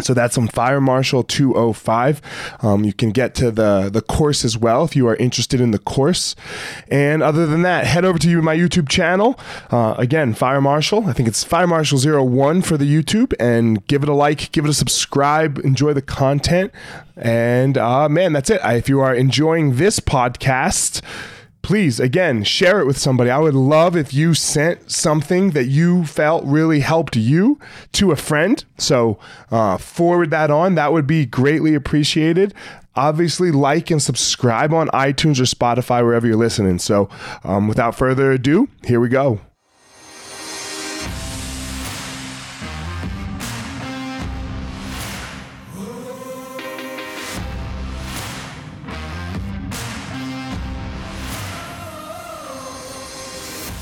So that's on Fire Marshal 205. Um, you can get to the, the course as well if you are interested in the course. And other than that, head over to my YouTube channel. Uh, again, Fire Marshal. I think it's Fire Marshal 01 for the YouTube. And give it a like, give it a subscribe, enjoy the content. And uh, man, that's it. I, if you are enjoying this podcast, please again share it with somebody. I would love if you sent something that you felt really helped you to a friend. So uh, forward that on. That would be greatly appreciated. Obviously like and subscribe on itunes or spotify wherever you're listening. So um, without further ado here we go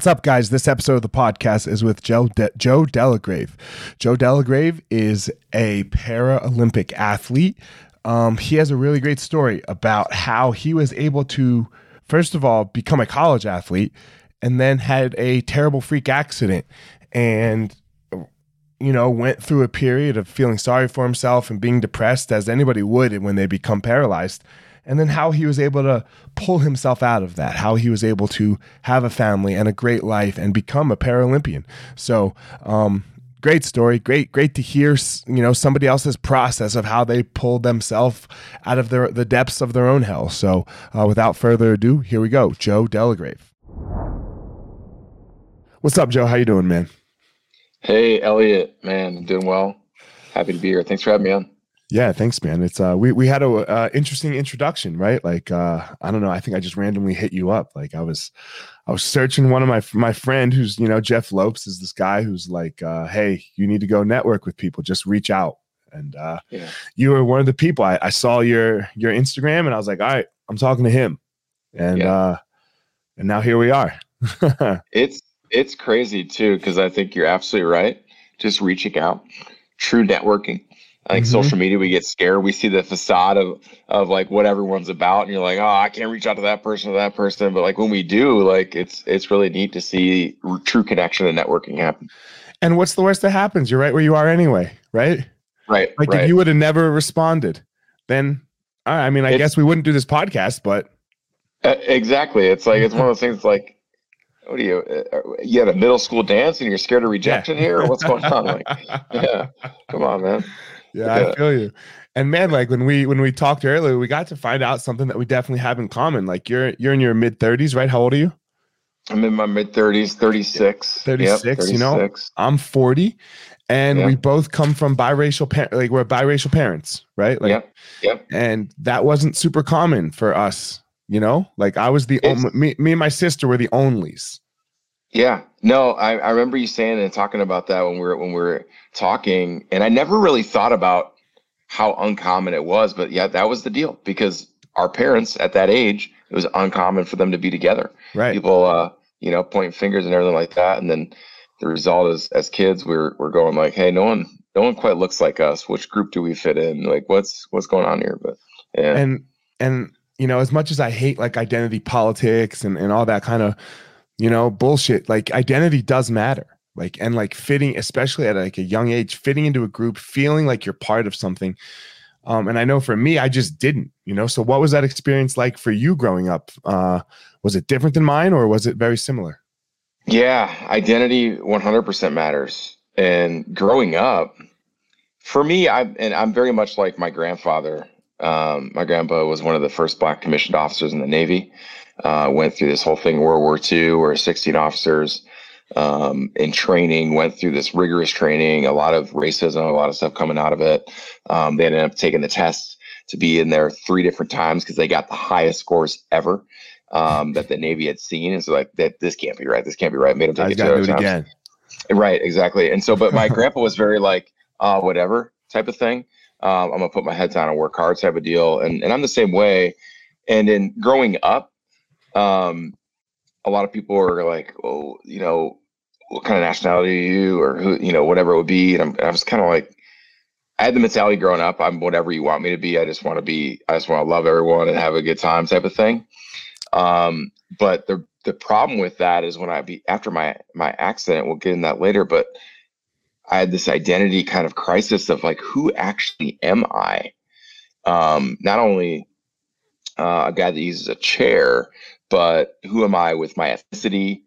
What's up, guys? This episode of the podcast is with Joe De- Joe Delagrave. Joe Delagrave is a Paralympic athlete. Um, he has a really great story about how he was able to, first of all, become a college athlete, and then had a terrible freak accident, and you know went through a period of feeling sorry for himself and being depressed, as anybody would when they become paralyzed and then how he was able to pull himself out of that, how he was able to have a family and a great life and become a Paralympian. So, um, great story. Great great to hear you know somebody else's process of how they pulled themselves out of their the depths of their own hell. So uh, without further ado here we go. Joe delagrave. What's up joe? How you doing man? Hey elliot man doing well. Happy to be here. Thanks for having me on yeah, thanks, man. It's uh, we we had a uh, interesting introduction, right? Like, uh, I don't know. I think I just randomly hit you up. Like, I was, I was searching one of my my friend who's you know Jeff Lopes is this guy who's like, uh, hey, you need to go network with people. Just reach out. And uh, yeah. you were one of the people. I, I saw your your Instagram, and I was like, all right, I'm talking to him. And yeah. uh, and now here we are. it's it's crazy too because I think you're absolutely right. Just reaching out, true networking I think mm-hmm. social media, we get scared. We see the facade of of like what everyone's about, and you're like, oh, I can't reach out to that person or that person. But like when we do, like it's it's really neat to see true connection and networking happen. And what's the worst that happens? You're right where you are anyway, right? Right. Like right. if you would have never responded, then I mean, I it's, guess we wouldn't do this podcast. But uh, exactly, it's like it's one of those things. Like what do you uh, you had a middle school dance and you're scared of rejection yeah. here what's going on like yeah come on man yeah, I feel you. And man, like when we when we talked earlier, we got to find out something that we definitely have in common. Like you're you're in your mid thirties, right? How old are you? I'm in my mid thirties, 36. 36, yep, 36. you know. I'm 40. And yep. we both come from biracial parents, like we're biracial parents, right? Like yep. Yep. and that wasn't super common for us, you know? Like I was the only me, me and my sister were the onlys. Yeah. No, I, I remember you saying and talking about that when we were when we were talking, and I never really thought about how uncommon it was, but yeah, that was the deal because our parents at that age, it was uncommon for them to be together. Right. People, uh, you know, pointing fingers and everything like that, and then the result is, as kids, we're we're going like, hey, no one, no one quite looks like us. Which group do we fit in? Like, what's what's going on here? But yeah, and and you know, as much as I hate like identity politics and and all that kind of you know bullshit, like identity does matter. Like and like fitting especially at like a young age fitting into a group feeling like you're part of something um, and i know for me i just didn't you know? So what was that experience like for you growing up? Uh, was it different than mine or was it very similar? Yeah identity 100% matters. And growing up for me i and i'm very much like my grandfather um, my grandpa was one of the first black commissioned officers in the navy Uh, went through this whole thing World War II, where 16 officers um, in training went through this rigorous training, a lot of racism, a lot of stuff coming out of it. Um, they ended up taking the test to be in there three different times because they got the highest scores ever um, that the Navy had seen. And so like that this can't be right. This can't be right. Made them take it two do it times. again. Right, exactly. And so, but my grandpa was very like, uh, whatever type of thing. Um, I'm gonna put my head down and work hard type of deal. And and I'm the same way. And in growing up, um, a lot of people are like, oh, you know, what kind of nationality are you, or who, you know, whatever it would be. And, I'm, I was kind of like, I had the mentality growing up. I'm whatever you want me to be. I just want to be. I just want to love everyone and have a good time type of thing. Um, but the the problem with that is when I be after my my accident, we'll get in that later, but I had this identity kind of crisis of like, who actually am I? Um, not only uh, a guy that uses a chair, but who am I with my ethnicity?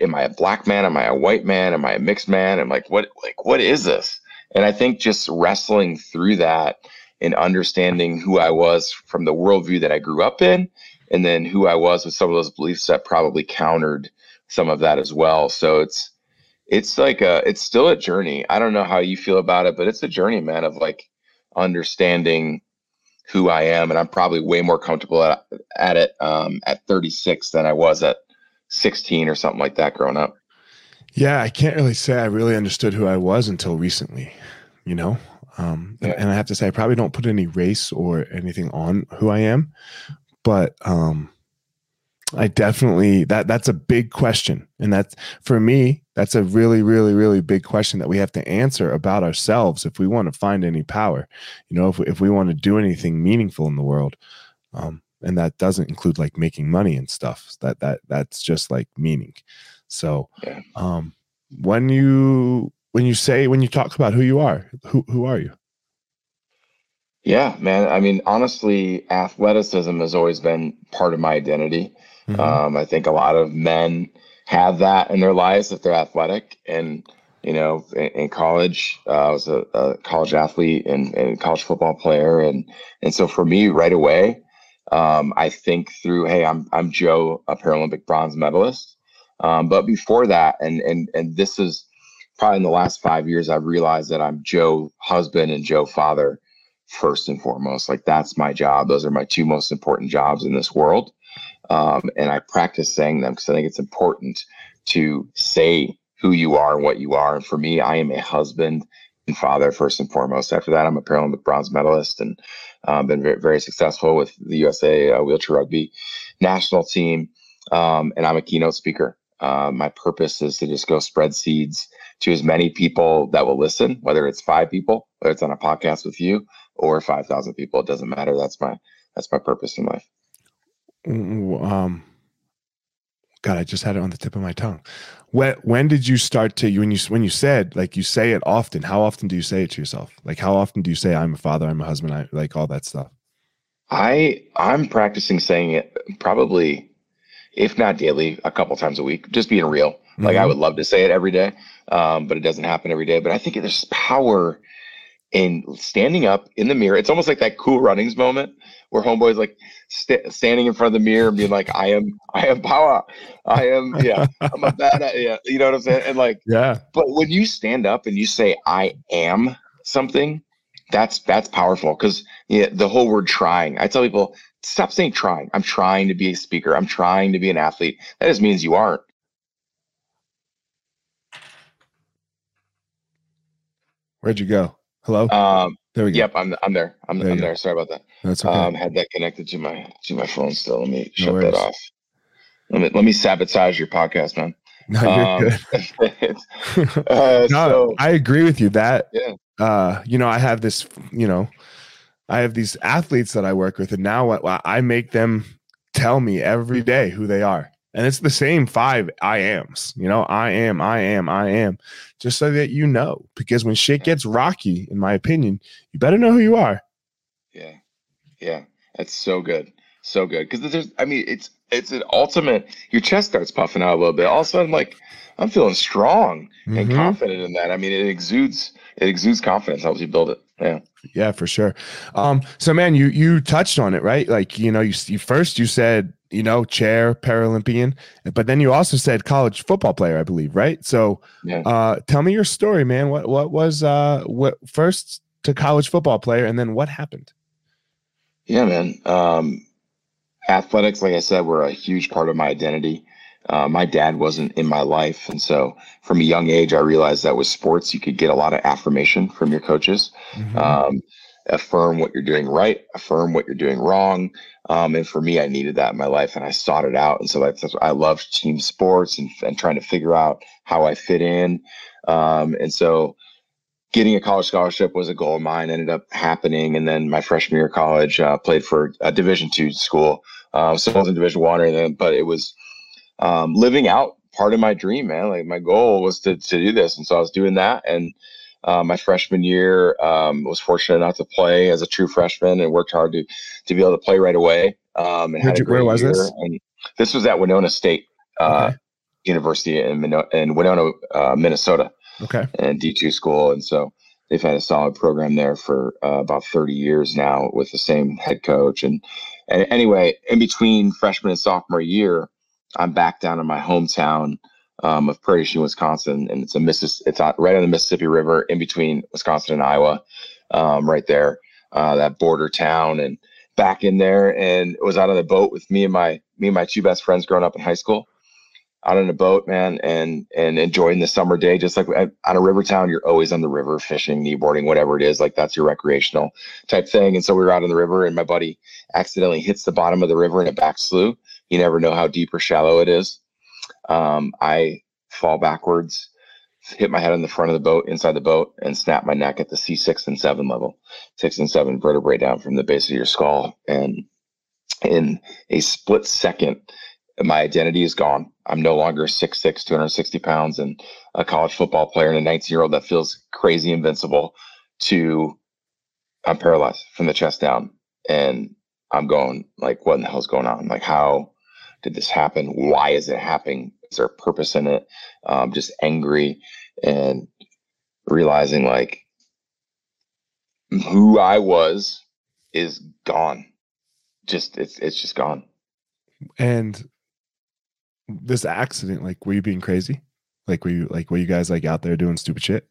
Am I a black man? Am I a white man? Am I a mixed man? I'm like, what like what is this? And I think just wrestling through that and understanding who I was from the worldview that I grew up in and then who I was with some of those beliefs that probably countered some of that as well. So it's it's like a it's still a journey. I don't know how you feel about it, but it's a journey, man, of like understanding who I am, and I'm probably way more comfortable at, at it um, at 36 than I was at 16 or something like that growing up. Yeah, I can't really say I really understood who I was until recently, you know? Um, and, Yeah. and I have to say, I probably don't put any race or anything on who I am, but um, I definitely, that that's a big question. And that's, for me, that's a really, really, really big question that we have to answer about ourselves if we want to find any power, you know, if, we- if we want to do anything meaningful in the world. Um, and that doesn't include like making money and stuff that, that, that's just like meaning. So, Yeah. um, when you when you say when you talk about who you are, who who are you? Yeah, man. I mean, honestly, athleticism has always been part of my identity. Mhm. Um, I think a lot of men have that in their lives if they're athletic. And, you know, in, in college, uh, I was a, a college athlete and, and college football player. And, and so for me right away, um, I think through, hey, I'm, I'm Joe, a Paralympic bronze medalist. Um, but before that, and, and, and this is probably in the last five years, I've realized that I'm Joe husband and Joe father first and foremost. Like that's my job. Those are my two most important jobs in this world. Um, and I practice saying them because I think it's important to say who you are and what you are. And for me, I am a husband and father first and foremost. After that, I'm a Paralympic bronze medalist and um, been very, very successful with the USA uh, wheelchair rugby national team. Um, and I'm a keynote speaker. Uh, my purpose is to just go spread seeds to as many people that will listen, whether it's five people, whether it's on a podcast with you, or 5,000 people. It doesn't matter. That's my that's my purpose in life. W- Um, God, I just had it on the tip of my tongue. When when did you start to when you when you said like you say it often? How often do you say it to yourself? Like how often do you say I'm a father, I'm a husband, I like all that stuff? I I'm practicing saying it probably, if not daily, a couple times a week. Just being real. Like I Mhm. would love to say it every day, um, but it doesn't happen every day. But I think there's power in standing up in the mirror. It's almost like that cool runnings moment where homeboy's like st- standing in front of the mirror and being like, "I am, I am power. I am, yeah, I'm a bad, yeah." You know what I'm saying? And like, Yeah. but when you stand up and you say I am something, that's that's powerful because yeah, the whole word trying. I tell people stop saying trying. I'm trying to be a speaker. I'm trying to be an athlete. That just means you aren't. Where'd you go? Hello? Um, there we go. yep, I'm I'm there. I'm There I'm go. there. Sorry about that. That's okay. Um, had that connected to my to my phone still. Let me No shut worries. that off. Let me let me sabotage your podcast, man. no, you're Um, good. uh, no, so I agree with you. That Yeah. uh, you know, I have this, you know, I have these athletes that I work with, and now what I make them tell me every day who they are. And it's the same five I ams, you know, I am, I am, I am, just so that you know. Because when shit gets rocky, in my opinion, you better know who you are. Yeah, yeah, that's so good, so good. Because there's, I mean, it's it's an ultimate. Your chest starts puffing out a little bit. All of a sudden, like I'm feeling strong and Mhm. confident in that. I mean, it exudes it exudes confidence. Helps you build it. Yeah, Yeah, for sure. Um, so man, you you touched on it, right? Like, you know, you, you first you said, you know, chair Paralympian, but then you also said college football player, I believe, right? So yeah. uh tell me your story, man. What what was uh what first to college football player and then what happened? Yeah, man. Um athletics, like I said, were a huge part of my identity. Uh, my dad wasn't in my life. And so from a young age, I realized that with sports, you could get a lot of affirmation from your coaches. Mm-hmm. Um, affirm what you're doing right, affirm what you're doing wrong. Um, and for me, I needed that in my life and I sought it out. And so that's, that's I loved team sports and, and trying to figure out how I fit in. Um, and so getting a college scholarship was a goal of mine, ended up happening. And then my freshman year of college, uh, played for a division two school. Uh, so I was in division one, and then, but it was, um, living out part of my dream, man. Like my goal was to, to do this. And so I was doing that. And uh, my freshman year, um, was fortunate enough to play as a true freshman and worked hard to, to be able to play right away. Um, and you, where was year. this? And this was at Winona State uh, okay. University in, in Winona, uh, Minnesota. Okay. And D2 school. And so they've had a solid program there for uh, about 30 years now with the same head coach. And, and anyway, in between freshman and sophomore year, I'm back down in my hometown um, of Prairie Chien, Wisconsin, and it's a Missis. It's right on the Mississippi River, in between Wisconsin and Iowa, um, right there, uh, that border town, and back in there, and was out on the boat with me and my me and my two best friends growing up in high school, out on a boat, man, and and enjoying the summer day. Just like on a river town, you're always on the river, fishing, kneeboarding, whatever it is. Like that's your recreational type thing. And so we were out on the river, and my buddy accidentally hits the bottom of the river in a back slough you never know how deep or shallow it is. Um, I fall backwards, hit my head on the front of the boat, inside the boat, and snap my neck at the C6 and 7 level. Six and seven vertebrae down from the base of your skull. And in a split second, my identity is gone. I'm no longer 6'6, 260 pounds, and a college football player and a 19 year old that feels crazy invincible to I'm paralyzed from the chest down. And I'm going, like, what in the hell's going on? Like, how did this happen? Why is it happening? Is there a purpose in it? Um, just angry and realizing like who I was is gone. Just it's it's just gone. And this accident, like, were you being crazy? Like, were you like were you guys like out there doing stupid shit?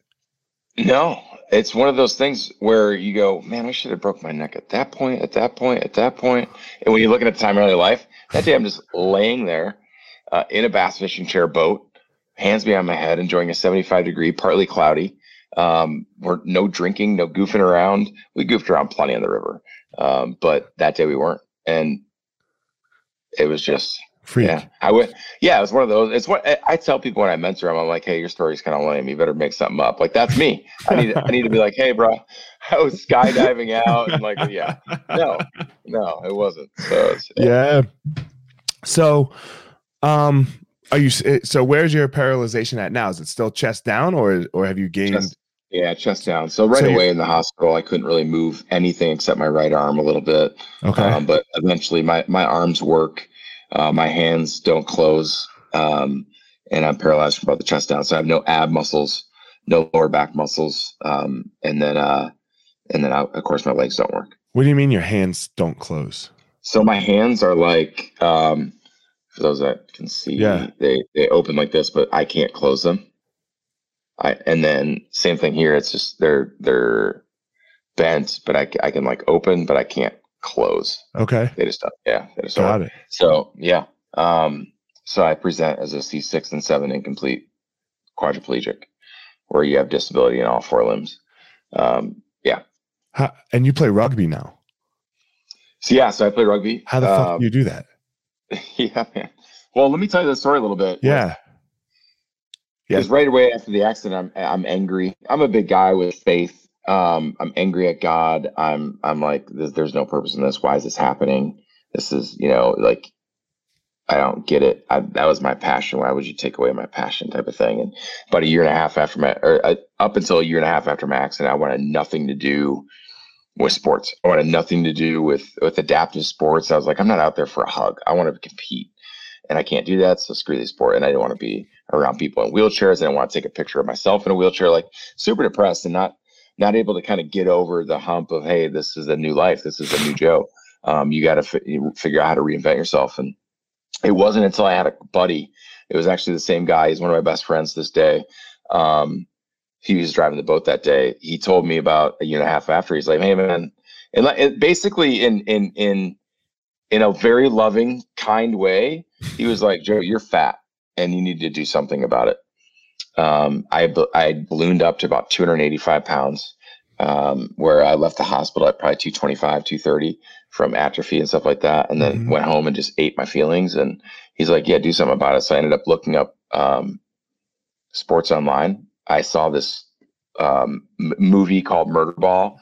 No, it's one of those things where you go, man, I should have broke my neck at that point, at that point, at that point. And when you're looking at the time of your life, that day I'm just laying there uh, in a bass fishing chair boat, hands behind my head, enjoying a 75 degree, partly cloudy. Um, we're no drinking, no goofing around. We goofed around plenty on the river, um, but that day we weren't, and it was just Freak. Yeah, I would. Yeah, it was one of those. It's what I tell people when I mentor them. I'm like, hey, your story's kind of lame. You better make something up. Like that's me. I need. I need to be like, hey, bro, I was skydiving out, and like, yeah, no, no, it wasn't. So yeah. yeah. So, um, are you? So where's your paralyzation at now? Is it still chest down, or or have you gained? Chest, yeah, chest down. So right so away in the hospital, I couldn't really move anything except my right arm a little bit. Okay. Um, but eventually, my my arms work uh, my hands don't close, um, and I'm paralyzed from about the chest down. So I have no ab muscles, no lower back muscles, um, and then uh, and then I, of course my legs don't work. What do you mean your hands don't close? So my hands are like um, for those that can see, yeah. they they open like this, but I can't close them. I and then same thing here. It's just they're they're bent, but I I can like open, but I can't close. Okay. They just don't. Yeah. They just Got don't. it. So yeah. Um, so I present as a C6 and 7 incomplete quadriplegic, where you have disability in all four limbs. Um, yeah. How, and you play rugby now. So yeah, so I play rugby. How the fuck um, do you do that? Yeah, man. Well, let me tell you the story a little bit. Yeah. Because yeah. right away after the accident, I'm I'm angry. I'm a big guy with faith um, I'm angry at God. I'm I'm like, there's, no purpose in this. Why is this happening? This is, you know, like I don't get it. I, that was my passion. Why would you take away my passion, type of thing? And about a year and a half after my, or uh, up until a year and a half after my accident, I wanted nothing to do with sports. I wanted nothing to do with with adaptive sports. I was like, I'm not out there for a hug. I want to compete, and I can't do that. So screw the sport. And I didn't want to be around people in wheelchairs. I didn't want to take a picture of myself in a wheelchair. Like super depressed and not not able to kind of get over the hump of, hey, this is a new life, this is a new Joe. Um, you got to f- figure out how to reinvent yourself. And it wasn't until I had a buddy. It was actually the same guy. He's one of my best friends this day. Um, he was driving the boat that day. He told me about a year and a half after. He's like, "Hey, man," and, and basically in in in in a very loving, kind way, he was like, "Joe, you're fat, and you need to do something about it." Um, I I ballooned up to about 285 pounds, um, where I left the hospital at probably 225, 230 from atrophy and stuff like that, and then mm-hmm. went home and just ate my feelings. And he's like, "Yeah, do something about it." So I ended up looking up um, sports online I saw this um, m- movie called Murderball.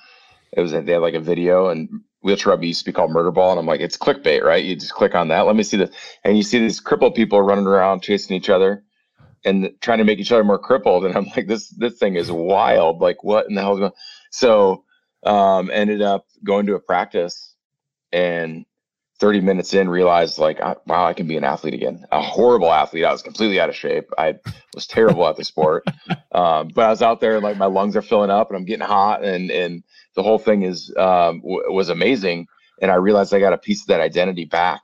It was they had like a video and wheelchair rugby used to be called murder ball and I'm like, it's clickbait, right? You just click on that. Let me see this, and you see these crippled people running around chasing each other and trying to make each other more crippled. And I'm like, this this thing is wild. Like, what in the hell is going? So, um, ended up going to a practice and 30 minutes in realized like wow i can be an athlete again. A horrible athlete. I was completely out of shape. I was terrible at the sport. Um, but i was out there and like my lungs are filling up and i'm getting hot and and the whole thing is um, w- was amazing. And i realized i got a piece of that identity back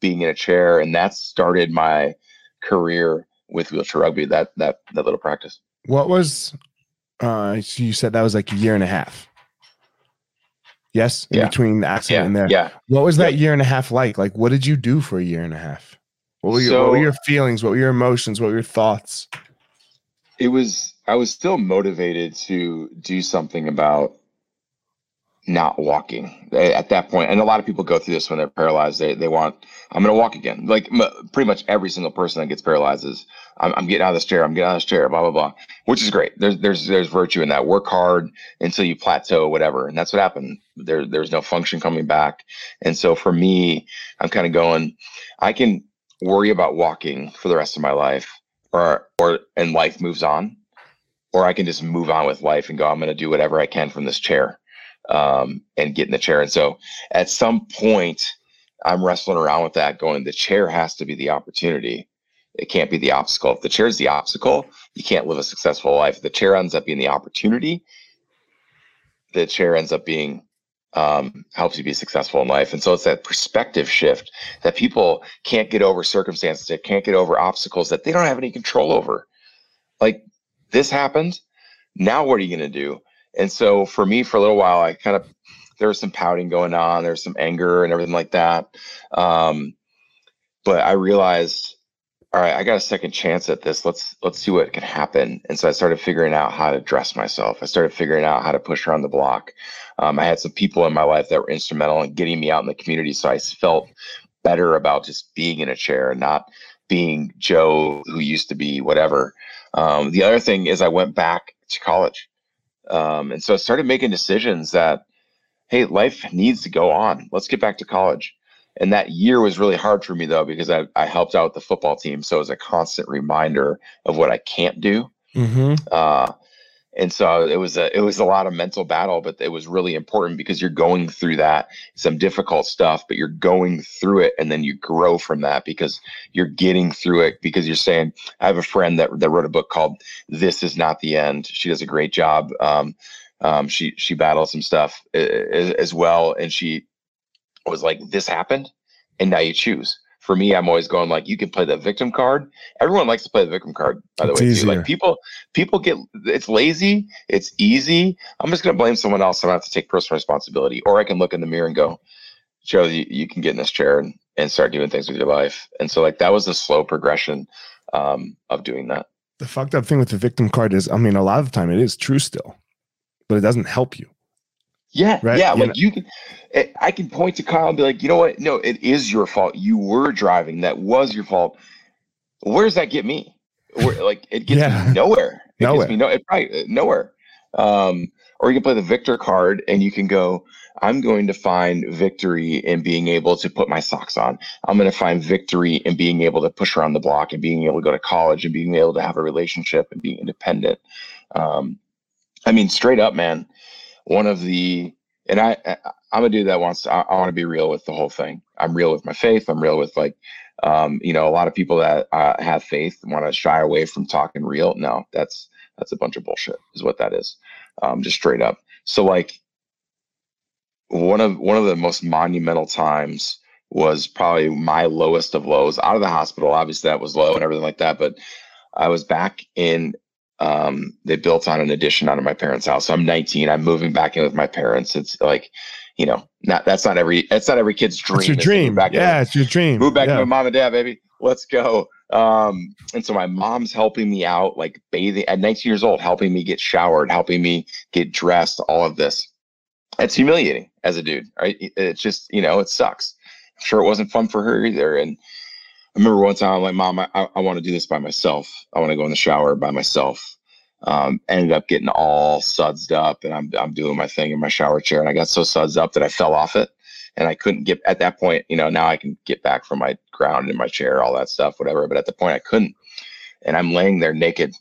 being in a chair. And that started my career with wheelchair rugby that that that little practice what was uh you said that was like a year and a half Yes, in yeah. between the accident yeah. and there. Yeah. What was that year and a half like? Like, what did you do for a year and a half? What were your, so, what were your feelings? What were your emotions? What were your thoughts? It was. I was still motivated to do something about not walking at that. And a lot of people go through this when they're paralyzed. They they want I'm going to walk again. Like m- pretty much every single person that gets paralyzed is I'm, I'm, getting out of this chair. I'm getting out of this chair. Blah blah blah. Which is great. There's there's there's virtue in that. Work hard until you plateau, whatever. And that's what happened. There there's no function coming back. And so for me, I'm kind of going. I can worry about walking for the rest of my life, or or and life moves on, or I can just move on with life and go. I'm going to do whatever I can from this chair um, and get in the chair. And so at some point, I'm wrestling around with that, going, the chair has to be the opportunity. It can't be the obstacle. If the chair is the obstacle, you can't live a successful life. If the chair ends up being the opportunity, the chair ends up being um, helps you be successful in life. And so it's that perspective shift that people can't get over circumstances, they can't get over obstacles that they don't have any control over. Like this happened. Now what are you going to do? And so for me, for a little while, I kind of there was some pouting going on, there was some anger and everything like that. Um, but I realized, all right, I got a second chance at this. Let's let's see what can happen. And so I started figuring out how to dress myself. I started figuring out how to push around the block. Um, I had some people in my life that were instrumental in getting me out in the community, so I felt better about just being in a chair and not being Joe who used to be whatever. Um, the other thing is I went back to college. Um, and so I started making decisions that, hey, life needs to go on. Let's get back to college. And that year was really hard for me though, because I, I helped out the football team. So it was a constant reminder of what I can't do. Mm-hmm. Uh, and so it was a it was a lot of mental battle but it was really important because you're going through that some difficult stuff but you're going through it and then you grow from that because you're getting through it because you're saying i have a friend that, that wrote a book called this is not the end. She does a great job. Um, um, she she battles some stuff as, as well. And she was like this happened and now you choose for me, I'm always going like you can play the victim card. Everyone likes to play the victim card, by the it's way. Too. Like people, people get it's lazy, it's easy. I'm just gonna blame someone else. I don't have to take personal responsibility, or I can look in the mirror and go, Joe, you, you can get in this chair and, and start doing things with your life. And so like that was the slow progression um, of doing that. The fucked up thing with the victim card is, I mean, a lot of the time it is true still, but it doesn't help you. Yeah, right? yeah. You like know? you can, I can point to Kyle and be like, you know what? No, it is your fault. You were driving. That was your fault. Where does that get me? Where, like it gets yeah. me nowhere. It nowhere. gets me no, it probably uh, nowhere. Um, or you can play the victor card and you can go, I'm going to find victory in being able to put my socks on. I'm going to find victory in being able to push around the block and being able to go to college and being able to have a relationship and being independent. Um, I mean, straight up, man one of the and I, I am a dude that wants to, I, I want to be real with the whole thing. I'm real with my faith. I'm real with like um, you know, a lot of people that uh, have faith want to shy away from talking real. No, that's That's a bunch of bullshit, is what that is. Um, just straight up. So like one of one of the most monumental times was probably my lowest of lows out of the hospital. Obviously that was low and everything like that, but I was back in um, they built on an addition out of my parents' house. So I'm 19. I'm moving back in with my parents. It's like, you know, not that's not every that's not every kid's dream. It's your dream. Back yeah, it's your dream. Move back yeah. to my mom and dad, baby. Let's go. Um, and so my mom's helping me out, like bathing at 19 years old, helping me get showered, helping me get dressed, all of this. It's humiliating as a dude, right? It's just, you know, it sucks. I'm sure it wasn't fun for her either. And I remember one time I'm like, Mom, I, I want to do this by myself. I want to go in the shower by myself. Um, ended up getting all sudsed up and I'm, I'm doing my thing in my shower chair. And I got so sudsed up that I fell off it and I couldn't get at that point, you know, now I can get back from my ground in my chair, all that stuff, whatever. But at the point I couldn't. And I'm laying there naked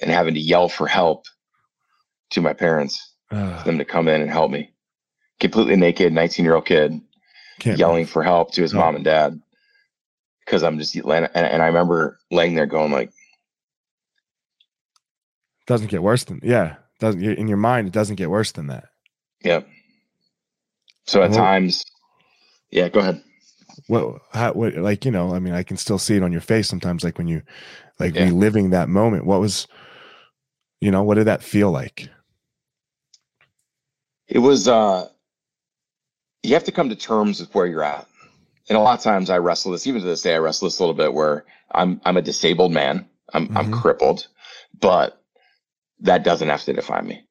and having to yell for help to my parents uh, for them to come in and help me. Completely naked, 19 year old kid yelling move. for help to his oh. mom and dad because I'm just laying. And, and I remember laying there going like, doesn't get worse than yeah. Doesn't in your mind it doesn't get worse than that. Yep. So at times, yeah, go ahead. What, how, what, like, you know, I mean, I can still see it on your face sometimes, like when you, like, yeah. reliving that moment. What was, you know, what did that feel like? It was, uh, you have to come to terms with where you're at. And a lot of times I wrestle this, even to this day, I wrestle this a little bit where I'm, I'm a disabled man. I'm, mm-hmm. I'm crippled, but that doesn't have to define me.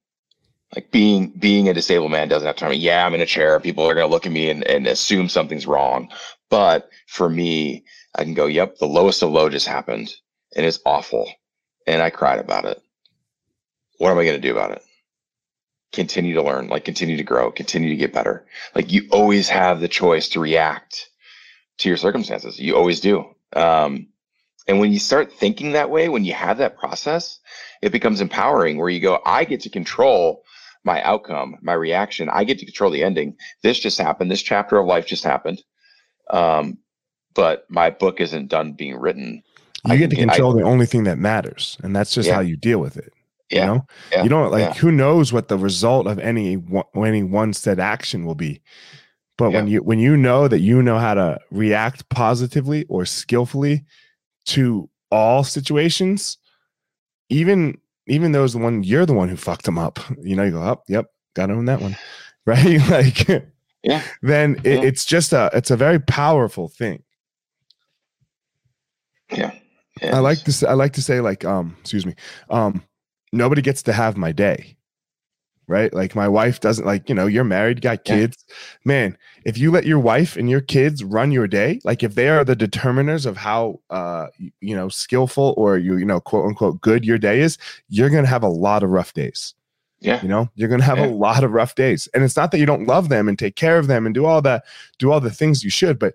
Like being being a disabled man doesn't have to define me. yeah i'm in a chair. People are going to look at me and, and assume something's wrong. But for me i can go yep the lowest of low just happened and it's awful and i cried about it. What am i going to do about it? Continue to learn like continue to grow continue to get better. Like you always have the choice to react to your circumstances. You always do. Um, and when you start thinking that way when you have that process it becomes empowering where you go i get to control my outcome, my reaction. I get to control the ending. This just happened. This chapter of life just happened. Um, but my book isn't done being written. You I get to control I, the only thing that matters, and that's just yeah. how you deal with it. Yeah. You know, yeah. you don't like yeah. who knows what the result of any any one said action will be. But when you when you know that you know how to react positively or skillfully to all situations, even even though it's the one you're the one who fucked them up, you know, you go, up, oh, yep, got to own that one, right? like, yeah. Then it, yeah. it's just a it's a very powerful thing. Yeah. I like to I like to say like um excuse me um nobody gets to have my day right? Like my wife doesn't like, you know, you're married, got kids. Yeah. Man, if you let your wife and your kids run your day, like if they are the determiners of how uh you know, skillful or you you know, quote unquote good your day is, you're going to have a lot of rough days. Yeah. You know, you're going to have yeah. a lot of rough days. And it's not that you don't love them and take care of them and do all that do all the things you should, but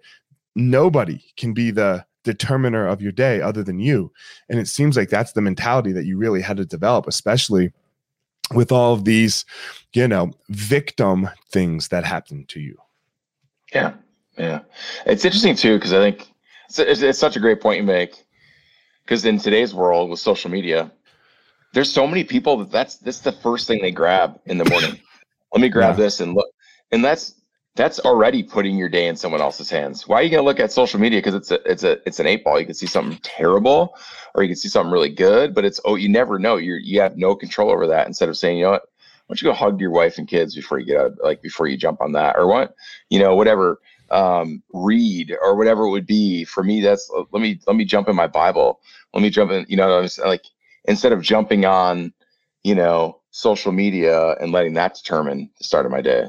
nobody can be the determiner of your day other than you. And it seems like that's the mentality that you really had to develop, especially with all of these, you know, victim things that happen to you. Yeah, yeah, it's interesting too because I think it's, it's, it's such a great point you make. Because in today's world with social media, there's so many people that that's that's the first thing they grab in the morning. Let me grab yeah. this and look, and that's that's already putting your day in someone else's hands. Why are you going to look at social media? Because it's a it's a it's an eight ball. You can see something terrible, or you can see something really good. But it's oh, you never know. You you have no control over that. Instead of saying, you know what, why don't you go hug your wife and kids before you get out, like before you jump on that, or what, you know, whatever. Um, read or whatever it would be. For me, that's let me let me jump in my Bible. Let me jump in. You know, like instead of jumping on, you know, social media and letting that determine the start of my day.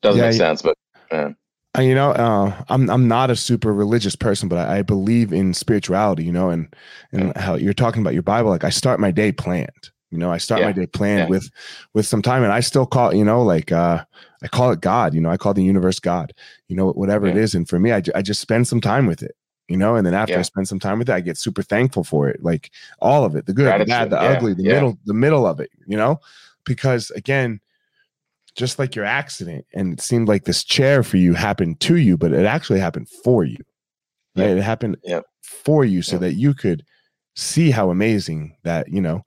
Doesn't yeah, make sense, but yeah. Uh, you know, uh, I'm I'm not a super religious person, but I, I believe in spirituality. You know, and and how you're talking about your Bible. Like I start my day planned. You know, I start yeah. my day planned yeah. with with some time, and I still call you know like uh, I call it God. You know, I call the universe God. You know, whatever yeah. it is, and for me, I, I just spend some time with it. You know, and then after I spend some time with it, I get super thankful for it, like all of it, the good, Gratitude. the bad, the ugly, the middle, the middle of it. You know, because again, just like your accident and it seemed like this chair for you happened to you but it actually happened for you right yep. it happened yep. for you so yep. that you could see how amazing that you know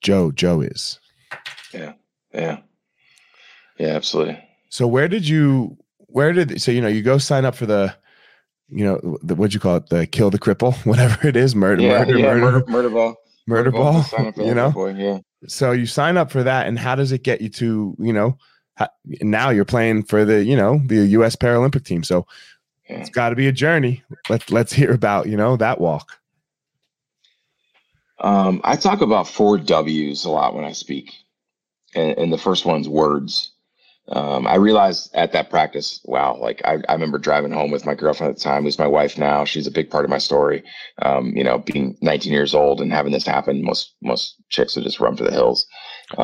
Joe Joe is. Yeah. Yeah. Yeah, absolutely. So where did you where did so you know you go sign up for the you know the, what'd you call it the kill the cripple whatever it is murder Yeah, murder, yeah, murder murder, ball. murder Murder ball for you know boy, yeah. So you sign up for that and how does it get you to you know ha- now you're playing for the you know the U.S. Paralympic team so it's got to be a journey let's let's hear about you know that walk Um, I talk about four W's a lot when I speak, and, and the first one's words. Um, I realized at that practice, wow, like I, I remember driving home with my girlfriend at the time, who's my wife now. She's a big part of my story. Um, you know, being 19 years old and having this happen, most most chicks would just run for the hills.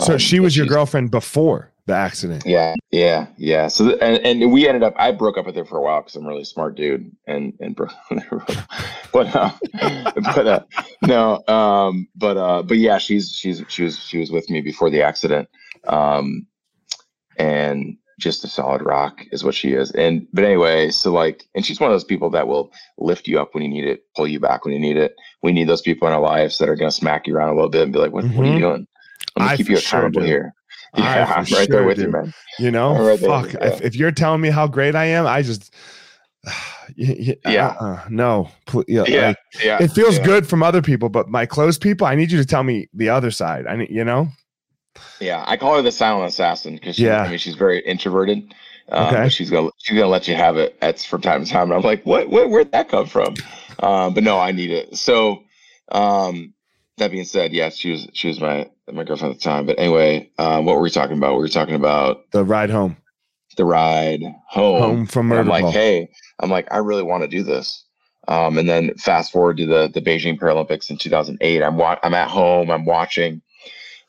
so Um, she was your girlfriend before the accident Yeah, yeah, yeah. So th- and, and we ended up. I broke up with her for a while because I'm a really smart dude, and and but uh, but uh, no, um, but uh, but yeah, she's she's she was she was with me before the accident, um, and just a solid rock is what she is. And but anyway, so like, and she's one of those people that will lift you up when you need it, pull you back when you need it. We need those people in our lives that are gonna smack you around a little bit and be like, "What, what are you mm-hmm. doing? Let me I keep you sure accountable do. here." Yeah, I'm right sure there with do. you, man. You know, I'm right there, fuck. yeah. If, if you're telling me how great I am, I just, uh, yeah, Yeah. uh-uh, no, yeah, Yeah, like, yeah. it feels yeah. good from other people, but my close people, I need you to tell me the other side. I need, you know, Yeah, I call her the silent assassin because Yeah. I mean she's very introverted. Um, Okay. she's gonna she's gonna let you have it at from time to time. And I'm like, what, what where'd that come from? Um, but no, I need it. So um, that being said, yes, she was she was my my girlfriend at the time. But anyway, um, what were we talking about? We were talking about the ride home, the ride home. home from And I'm like, hey, I'm like, I really want to do this. Um, and then fast forward to the the Beijing Paralympics in 2008. I'm wa- I'm at home. I'm watching,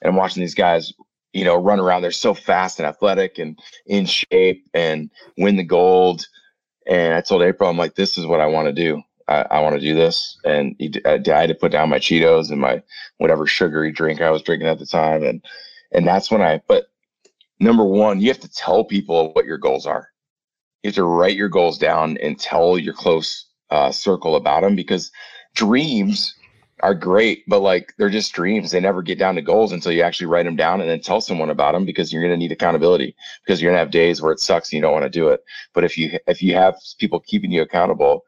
and watching these guys, you know, run around. They're so fast and athletic and in shape and win the gold. And I told April, I'm like, this is what I want to do. I, I want to do this. And he, I, I had to put down my Cheetos and my whatever sugary drink I was drinking at the time. And and that's when I. But number one, you have to tell people what your goals are you have to write your goals down and tell your close uh, circle about them because dreams are great, but like they're just dreams. They never get down to goals until you actually write them down and then tell someone about them because you're going to need accountability because you're going to have days where it sucks and you don't want to do it. But if you if you have people keeping you accountable,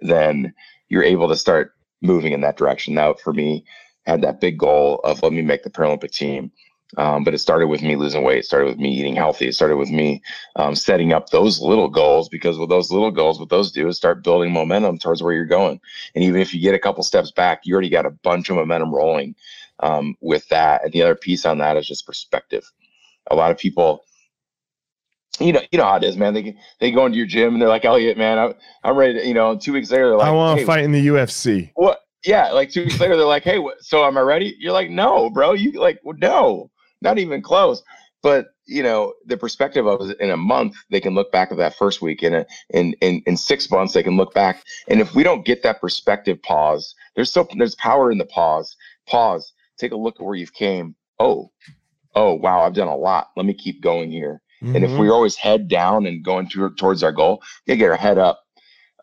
then you're able to start moving in that direction. Now, for me, I had that big goal of let me make the Paralympic team. Um, but it started with me losing weight. It started with me eating healthy. It started with me um, setting up those little goals because with those little goals, what those do is start building momentum towards where you're going. And even if you get a couple steps back, you already got a bunch of momentum rolling um, with that. And the other piece on that is just perspective. A lot of people, you know, you know how it is, man. They they go into your gym and they're like, Elliot, man, I'm, I'm ready. To, you know, two weeks later, they're like, I want to hey, fight in the UFC. what? Yeah, like two weeks later, they're like, "Hey, so am I ready?" You're like, "No, bro. You like, no, not even close." But you know, the perspective of it in a month, they can look back at that first week. In a, in in in six months, they can look back. And if we don't get that perspective, pause. There's so there's power in the pause. Pause. Take a look at where you've came. Oh, oh, wow, I've done a lot. Let me keep going here. And if Mhm. we're always head down and going to, towards our goal, we get our head up.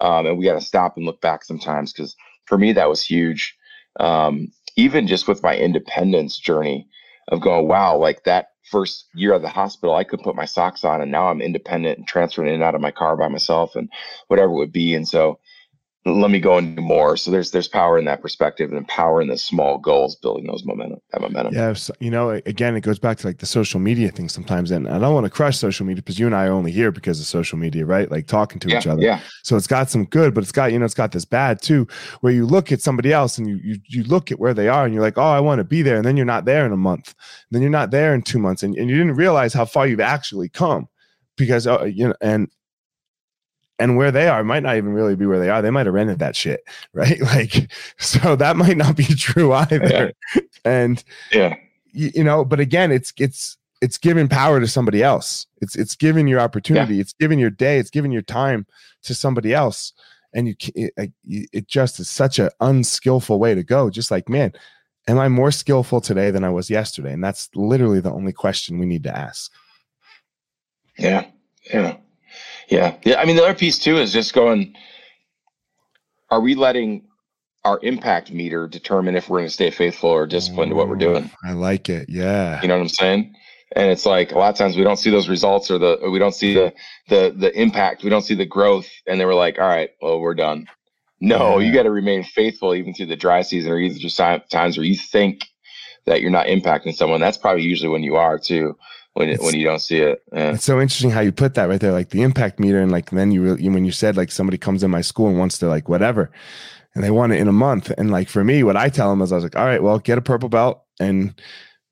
Um, and we got to stop and look back sometimes because for me, that was huge. Um, even just with my independence journey of going, wow, like that first year of the hospital, I could put my socks on and now I'm independent and transferring in and out of my car by myself and whatever it would be. And so let me go and do more. So there's there's power in that perspective and power in the small goals, building those momentum, that momentum. Yeah, so, you know, again, it goes back to like the social media thing sometimes, and I don't want to crush social media because you and I are only here because of social media, right? Like talking to yeah, each other. yeah, So it's got some good, but it's got you know it's got this bad too, where you look at somebody else and you you you look at where they are and you're like, oh, I want to be there, and then you're not there in a month, then you're not there in two months, and, and you didn't realize how far you've actually come, because uh, you know and and where they are might not even really be where they are. They might have rented that shit, right? Like so that might not be true either, and yeah, you, you know but again it's it's it's giving power to somebody else. It's it's giving your opportunity. It's giving your day. It's giving your time to somebody else. And you it, you- it just is such an unskillful way to go. Just like man am i more skillful today than i was yesterday? And that's literally the only question we need to ask. Yeah, yeah, yeah, yeah. I mean, the other piece too is just going. Are we letting our impact meter determine if we're going to stay faithful or disciplined to what we're doing. Mm, I like it. Yeah. You know what I'm saying? And it's like a lot of times we don't see those results or the or we don't see the the the impact, we don't see the growth, and they we're like, all right, well, we're done. No, Yeah. you got to remain faithful even through the dry season or either just times where you think that you're not impacting someone. That's probably usually when you are too, when It's- when you don't see it. Yeah. It's so interesting how you put that right there, like the impact meter, and like then you really, when you said like somebody comes in my school and wants to like whatever, and they want it in a month, and like for me, what I tell them is I was like, all right, well, get a purple belt and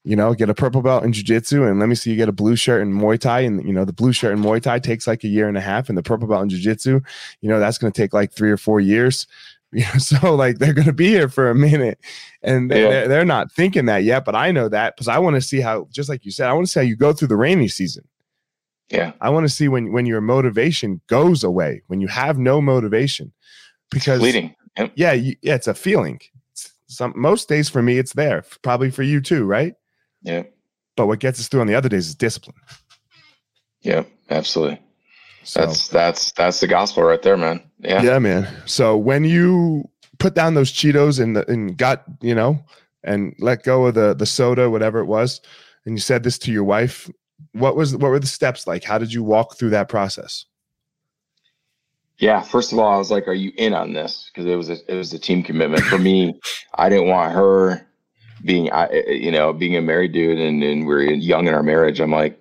you know get a purple belt in jujitsu, and let me see you get a blue shirt in Muay Thai, and you know the blue shirt in Muay Thai takes like a year and a half, and the purple belt in jujitsu, you know that's going to take like three or four years. You know, so like they're going to be here for a minute, and they- Yeah. they're, they're not thinking that yet. But I know that because I want to see how, just like you said, I want to see how you go through the rainy season. Yeah. I want to see when when your motivation goes away, when you have no motivation, because. Yep. yeah, you, yeah, it's a feeling. It's some most days for me, it's there. Probably for you too, right? Yeah. But what gets us through on the other days is discipline. Yeah. Absolutely. So That's that's that's the gospel right there, man. Yeah. yeah, man. So when you put down those Cheetos and the, and got you know and let go of the the soda, whatever it was, and you said this to your wife, what was what were the steps like? How did you walk through that process? Yeah, first of all, I was like, "Are you in on this?" Because it was a, it was a team commitment for me. I didn't want her being, I, you know, being a married dude, and, and we're young in our marriage. I'm like,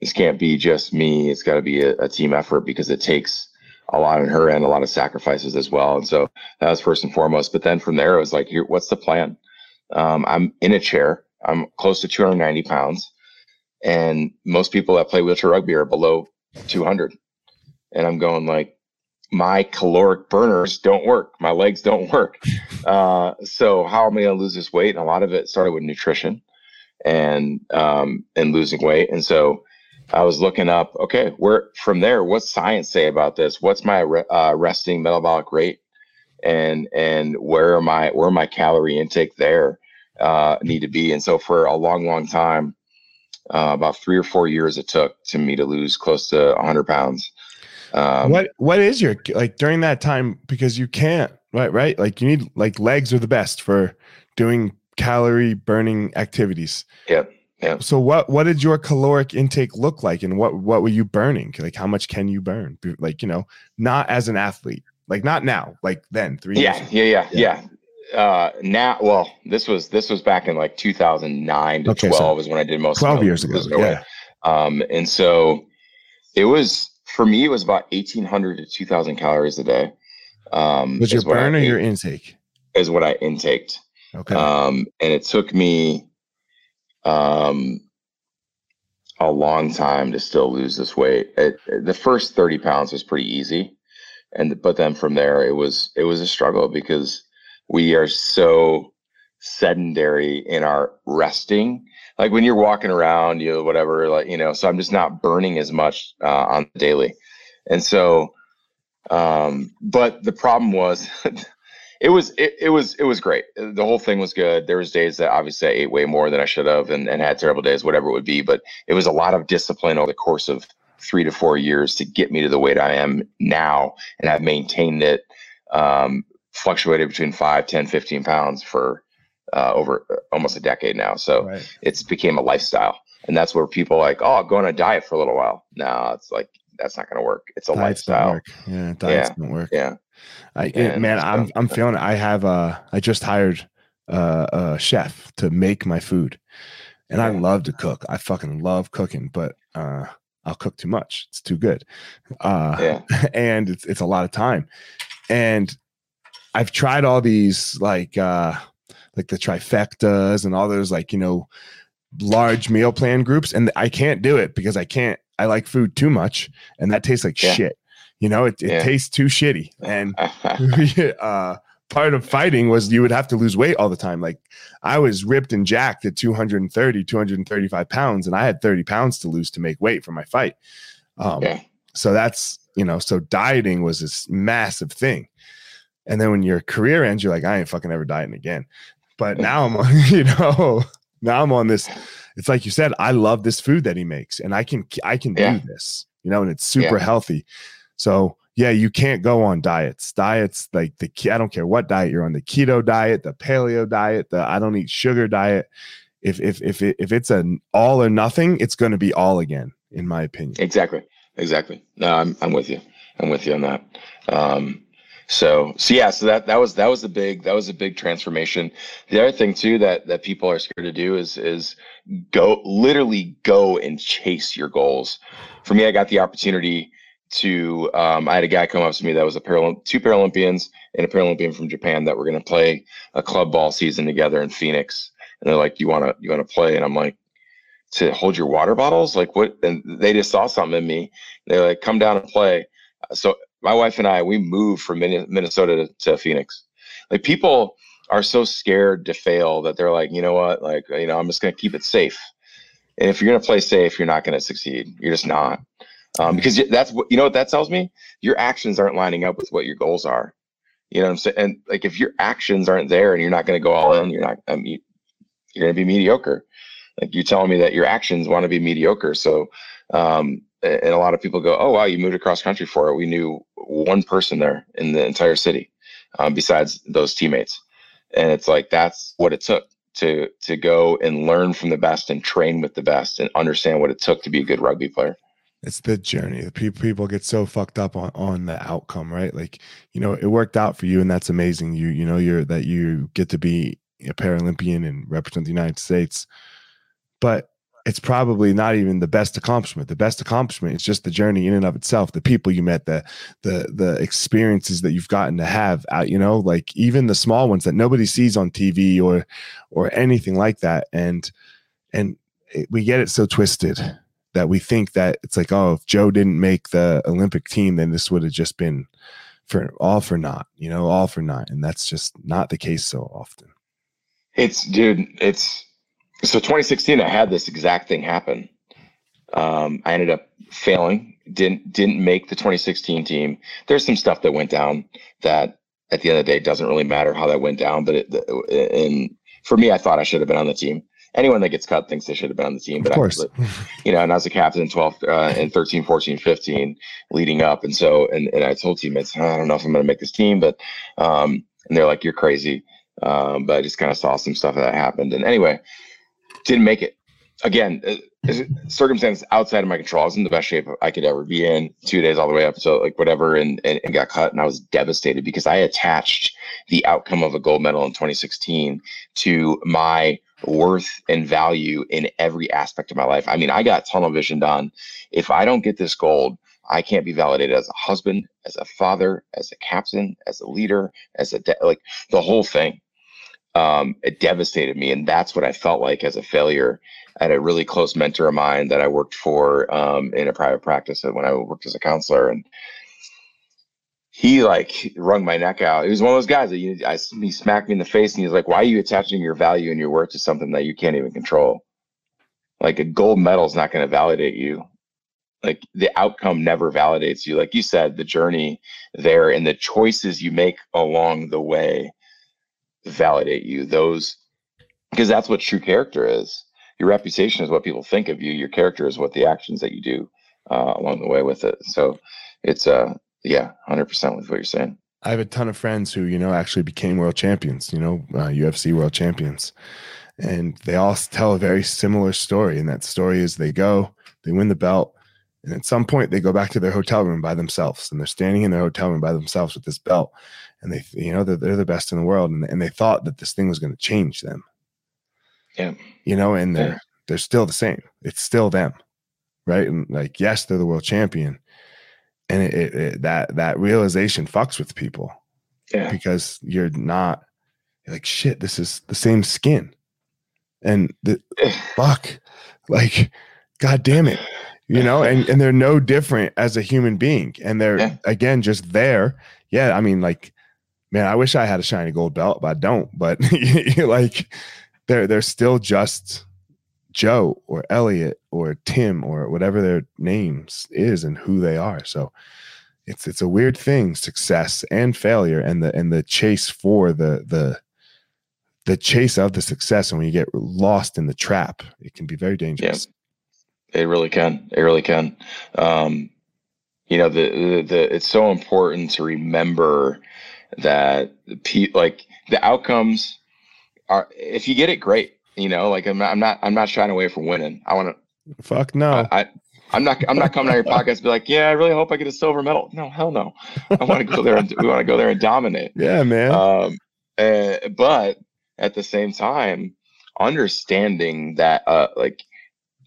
this can't be just me. It's got to be a, a team effort because it takes a lot on her end, a lot of sacrifices as well. And so that was first and foremost. But then from there, it was like, here, what's the plan? Um, I'm in a chair. I'm close to 290 pounds, and most people that play wheelchair rugby are below 200. And I'm going like, my caloric burners don't work. My legs don't work. Uh, so how am I going to lose this weight? And a lot of it started with nutrition and um, and losing weight. And so I was looking up. Okay, where from there? What's science say about this? What's my uh, resting metabolic rate? And and where am I? where my calorie intake there uh, need to be? And so for a long, long time, uh, about three or four years, it took to me to lose close to 100 pounds. Um, what what is your like during that time because you can't right right like you need like legs are the best for doing calorie burning activities Yep, yep. so what what did your caloric intake look like and what what were you burning? Like how much can you burn? Like you know not as an athlete like not now like then three yeah years yeah yeah yeah. yeah. uh now well this was this was back in like 2009 to Okay, so 12 is when i did most of 12 my years ago yeah. Um and so it was for me it was about 1800 to 2000 calories a day um was your burn or ate- your intake? is what i intaked. Okay. Um and it took me um a long time to still lose this weight. It, the first 30 pounds was pretty easy. And but then from there it was it was a struggle because we are so sedentary in our resting. Like when you're walking around you know whatever like you know so i'm just not burning as much uh, on the daily. And so um but the problem was it was it, it was it was great. The whole thing was good. There was days that obviously i ate way more than i should have and, and had terrible days whatever it would be but it was a lot of discipline over the course of three to four years to get me to the weight i am now and i've maintained it um fluctuated between 5 10 15 pounds for uh, over uh, almost a decade now. So right. it's became a lifestyle and that's where people are like oh I'll go on a diet for a little while. No it's like that's not going to work. It's a diets lifestyle. yeah diets Yeah. don't work. Yeah I, it- man, I'm I'm feeling it. I have uh I just hired uh, a chef to make my food, and I love to cook. I fucking love cooking, but uh, I'll cook too much. It's too good, uh, yeah and it's it's a lot of time. And I've tried all these like uh like the trifectas and all those like you know large meal plan groups, and I can't do it because I can't. I like food too much, and that tastes like Yeah. shit. You know, it, it Yeah. tastes too shitty, and uh, part of fighting was you would have to lose weight all the time. Like I was ripped and jacked at 230, 235 pounds, and I had 30 pounds to lose to make weight for my fight. Um, yeah So that's, you know, so dieting was this massive thing. And then when your career ends, you're like, I ain't fucking ever dieting again. But now I'm, on, you know, now I'm on this. It's like you said, I love this food that he makes, and I can, I can Yeah. do this, you know, and it's super Yeah. healthy. So yeah, you can't go on diets. Diets like the I don't care what diet you're on, the keto diet, the paleo diet, the I don't eat sugar diet. If if if it, if it's an all or nothing, it's going to be all again, in my opinion. Exactly, exactly. No, I'm I'm with you. I'm with you on that. Um, so so yeah, so that that was that was a big that was a big transformation. The other thing too that that people are scared to do is is go literally go and chase your goals. For me, I got the opportunity to um, I had a guy come up to me that was a Paralymp- two Paralympians and a Paralympian from Japan that were going to play a club ball season together in Phoenix. And they're like, "You want to you want to play?" And I'm like, "To hold your water bottles? Like what?" And they just saw something in me. They're like, "Come down and play." So my wife and I, we moved from Minnesota to, to Phoenix. Like people are so scared to fail that they're like, you know what, like you know, I'm just going to keep it safe. And if you're going to play safe, you're not going to succeed. You're just not, um, because that's what you know. What that tells me, your actions aren't lining up with what your goals are. You know what I'm saying? And like if your actions aren't there and you're not going to go all in, you're not. I mean, you're going to be mediocre. Like you're telling me that your actions want to be mediocre. So um, and a lot of people go, "Oh wow, you moved across country for it." We knew one person there in the entire city, um, besides those teammates, and it's like that's what it took to to go and learn from the best and train with the best and understand what it took to be a good rugby player. It's the journey. The people people get so fucked up on on the outcome, right? Like you know, it worked out for you, and that's amazing. You you know, you're that you get to be a Paralympian and represent the United States, but it's probably not even the best accomplishment. The best accomplishment is just the journey in and of itself, the people you met, the the the experiences that you've gotten to have out, you know, like even the small ones that nobody sees on TV or or anything like that. And and it, we get it so twisted that we think that it's like, oh, if Joe didn't make the Olympic team, then this would have just been for all for naught, you know, all for naught. And that's just not the case so often. It's dude, it's so 2016, I had this exact thing happen. Um, I ended up failing, didn't didn't make the 2016 team. There's some stuff that went down that at the end of the day doesn't really matter how that went down. But it, and for me, I thought I should have been on the team. Anyone that gets cut thinks they should have been on the team. But of course, I, you know, and I was a captain in 12 uh, and 13, 14, 15 leading up. And so, and, and I told teammates, I don't know if I'm going to make this team, but, um, and they're like, you're crazy. Um, but I just kind of saw some stuff that happened. And anyway, didn't make it. Again, uh, circumstances outside of my control. I was in the best shape I could ever be in. Two days all the way up, so like whatever, and, and, and got cut, and I was devastated because I attached the outcome of a gold medal in 2016 to my worth and value in every aspect of my life. I mean, I got tunnel vision done. If I don't get this gold, I can't be validated as a husband, as a father, as a captain, as a leader, as a de- like the whole thing um, it devastated me. And that's what I felt like as a failure. I had a really close mentor of mine that I worked for um, in a private practice when I worked as a counselor. And he like wrung my neck out. He was one of those guys that you, I, he smacked me in the face and he's like, why are you attaching your value and your worth to something that you can't even control? Like a gold medal is not going to validate you. Like the outcome never validates you. Like you said, the journey there and the choices you make along the way validate you. Those because that's what true character is. Your reputation is what people think of you. Your character is what the actions that you do uh, along the way with it. So it's uh yeah, hundred percent with what you're saying. I have a ton of friends who you know actually became world champions. You know, uh, UFC world champions, and they all tell a very similar story. And that story is they go, they win the belt, and at some point they go back to their hotel room by themselves, and they're standing in their hotel room by themselves with this belt, and they you know they're, they're the best in the world and, and they thought that this thing was going to change them yeah you know and they're yeah. they're still the same it's still them right and like yes they're the world champion and it, it, it that that realization fucks with people. Yeah. Because you're not you're like shit this is the same skin. And the fuck like god damn it you know? And and they're no different as a human being. And they're yeah. again just there. Yeah i mean like man, I wish I had a shiny gold belt, but I don't. But like, they're they're still just Joe or Elliot or Tim or whatever their names is and who they are. So it's it's a weird thing, success and failure, and the and the chase for the the the chase of the success. And when you get lost in the trap, it can be very dangerous. Yeah, it really can. It really can. Um, you know the, the the it's so important to remember that the pe- like the outcomes are if you get it great you know like i'm not i'm not i'm not shying away from winning i want to fuck no I, I I'm not. I'm not coming on your podcast be like, yeah, I really hope I get a silver medal. No, hell no. I want to go there and we want to go there and dominate. Yeah, man. Um, uh, but at the same time, understanding that, uh, like,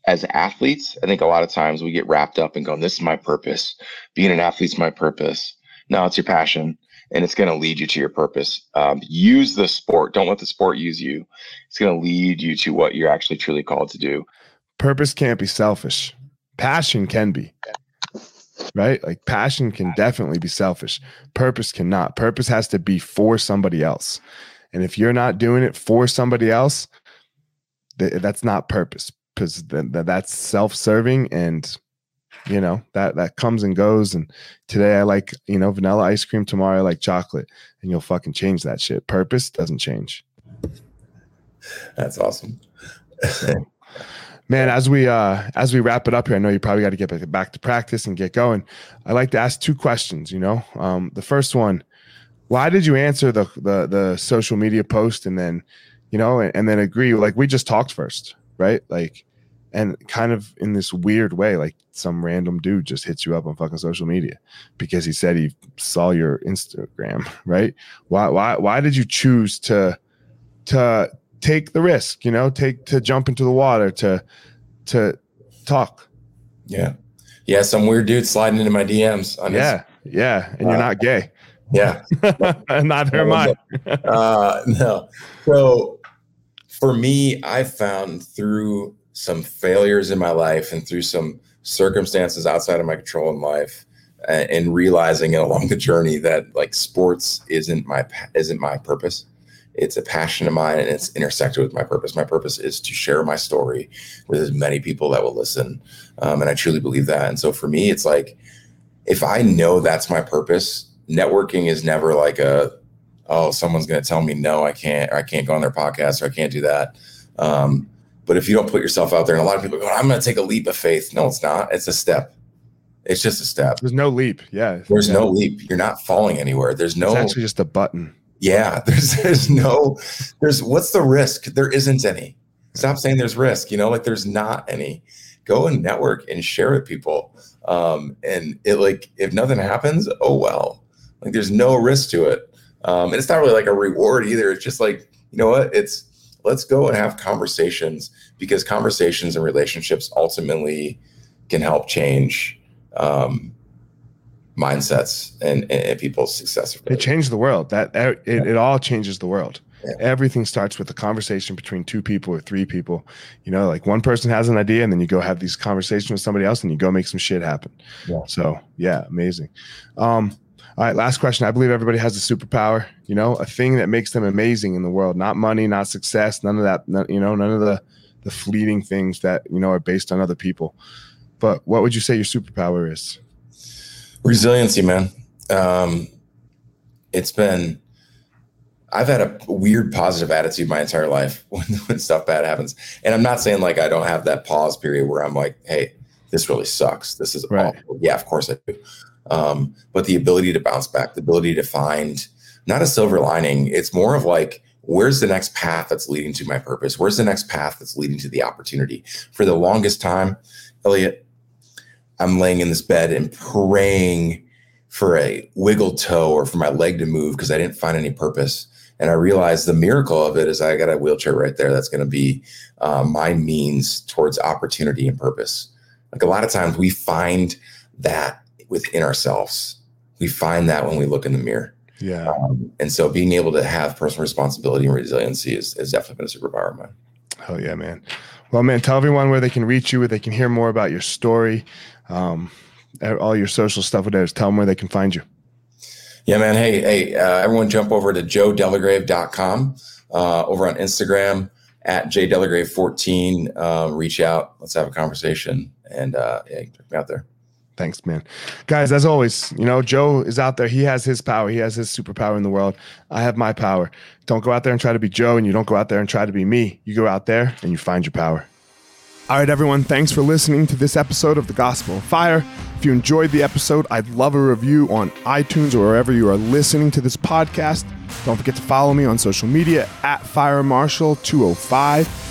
as athletes, I think a lot of times we get wrapped up and going, "This is my purpose. Being an athlete's my purpose." No, it's your passion, and it's going to lead you to your purpose. Um, use the sport. Don't let the sport use you. It's going to lead you to what you're actually truly called to do. Purpose can't be selfish. Passion can be. Right? Like passion can definitely be selfish. Purpose cannot. Purpose has to be for somebody else. And if you're not doing it for somebody else, th- that's not purpose because th- th- that's self-serving and you know that that comes and goes. And today i like you know vanilla ice cream. Tomorrow i like chocolate. And you'll fucking change that shit. Purpose doesn't change. That's awesome. So, man as we uh as we wrap it up here i know you probably got to get back to practice and get going. I like to ask two questions you know? Um the first one why did you answer the the the social media post and then you know and, and then agree? Like we just talked first right? Like and kind of in this weird way like some random dude just hits you up on fucking social media because he said he saw your instagram right? Why why why did you choose to to take the risk you know take to jump into the water to to talk? Yeah. Yeah some weird dude sliding into my dms on yeah his, yeah and uh, you're not gay. yeah. Neither am i. uh no. So for me i found through some failures in my life and through some circumstances outside of my control in life and, realizing it along the journey that like sports isn't my isn't my purpose. It's a passion of mine and it's intersected with my purpose. My purpose is to share my story with as many people that will listen um, and i truly believe that. And so for me it's like if i know that's my purpose networking is never like a oh someone's going to tell me no i can't i can't go on their podcast or i can't do that. Um, but if you don't put yourself out there, and a lot of people go, I'm going to take a leap of faith. No, it's not. It's a step. It's just a step. There's no leap. Yeah. There's yeah. no leap. You're not falling anywhere. There's no. It's actually just a button. Yeah. There's there's no. There's what's the risk? There isn't any. Stop saying there's risk. You know, like there's not any. Go and network and share with people. Um, and it like if nothing happens, oh well. Like there's no risk to it. Um, and it's not really like a reward either. It's just like you know what? It's let's go and have conversations because conversations and relationships ultimately can help change um, mindsets and, and, people's success. It changed the world. That it, it all changes the world. Yeah. Everything starts with a conversation between two people or three people. You know, like one person has an idea, and then you go have these conversations with somebody else, and you go make some shit happen. Yeah. So yeah, amazing. Um, all right, last question. I believe everybody has a superpower, you know, a thing that makes them amazing in the world. Not money, not success, none of that, none, you know, none of the the fleeting things that, you know, are based on other people. But what would you say your superpower is? Resiliency, man. Um, it's been I've had a weird positive attitude my entire life when, when stuff bad happens. And I'm not saying like I don't have that pause period where I'm like, hey, this really sucks. This is right. awful. Yeah, of course I do um, but the ability to bounce back, the ability to find not a silver lining. It's more of like, where's the next path that's leading to my purpose? Where's the next path that's leading to the opportunity? For the longest time, Elliot, I'm laying in this bed and praying for a wiggle toe or for my leg to move because I didn't find any purpose. And I realized the miracle of it is I got a wheelchair right there that's going to be uh, my means towards opportunity and purpose. Like a lot of times we find that within ourselves. We find that when we look in the mirror. Yeah. Um, and so being able to have personal responsibility and resiliency is, is definitely been a superpower of mine. Hell yeah, man. Well, man, tell everyone where they can reach you, where they can hear more about your story, um, all your social stuff, whatever. Tell them where they can find you. Yeah, man. Hey, hey, uh, everyone jump over to joedelagrave.com, uh, over on Instagram at jdelagrave14. Uh, reach out. Let's have a conversation. And uh, yeah, check me out there. Thanks, man. Guys, as always, you know, Joe is out there. He has his power. He has his superpower in the world. I have my power. Don't go out there and try to be Joe, and you don't go out there and try to be me. You go out there and you find your power. All right, everyone, thanks for listening to this episode of The Gospel of Fire. If you enjoyed the episode, I'd love a review on iTunes or wherever you are listening to this podcast. Don't forget to follow me on social media at Fire FireMarshal205.